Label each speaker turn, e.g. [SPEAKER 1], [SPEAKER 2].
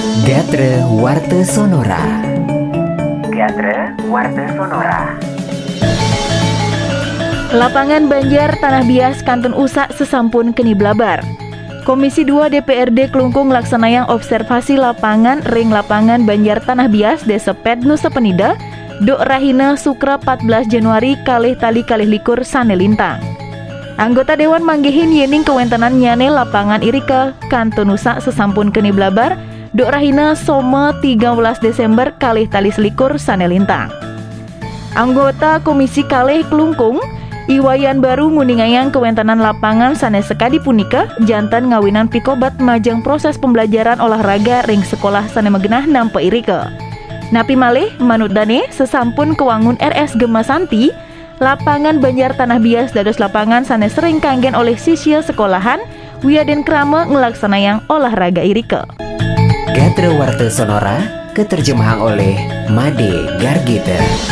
[SPEAKER 1] Gatre Warte Sonora Gatre Warte Sonora
[SPEAKER 2] Lapangan Banjar Tanah Bias Kantun Usak sesampun keni blabar. Komisi 2 DPRD Kelungkung laksanayang observasi lapangan ring lapangan Banjar Tanah Bias Desa Ped Nusa Penida Dok Rahina Sukra 14 Januari kalih tali kalih likur Sane Lintang. Anggota Dewan manggihin yening kewentenan nyane lapangan Irika Kantonusa sesampun keni blabar Dok Rahina Soma 13 Desember kalih tali selikur Sanelintang. Anggota Komisi Kalih Kelungkung Iwayan baru nguningayang kewentenan lapangan sanes sekadi punika jantan ngawinan pikobat majang proses pembelajaran olahraga ring sekolah sane megenah nampe irika. Napi malih manut dane sesampun kewangun RS Gemasanti lapangan Banjar Tanah Bias dados lapangan sana sering kanggen oleh siswa sekolahan Wiaden Krama yang olahraga irike.
[SPEAKER 1] Gatre Warte Sonora keterjemahan oleh Made Gargita.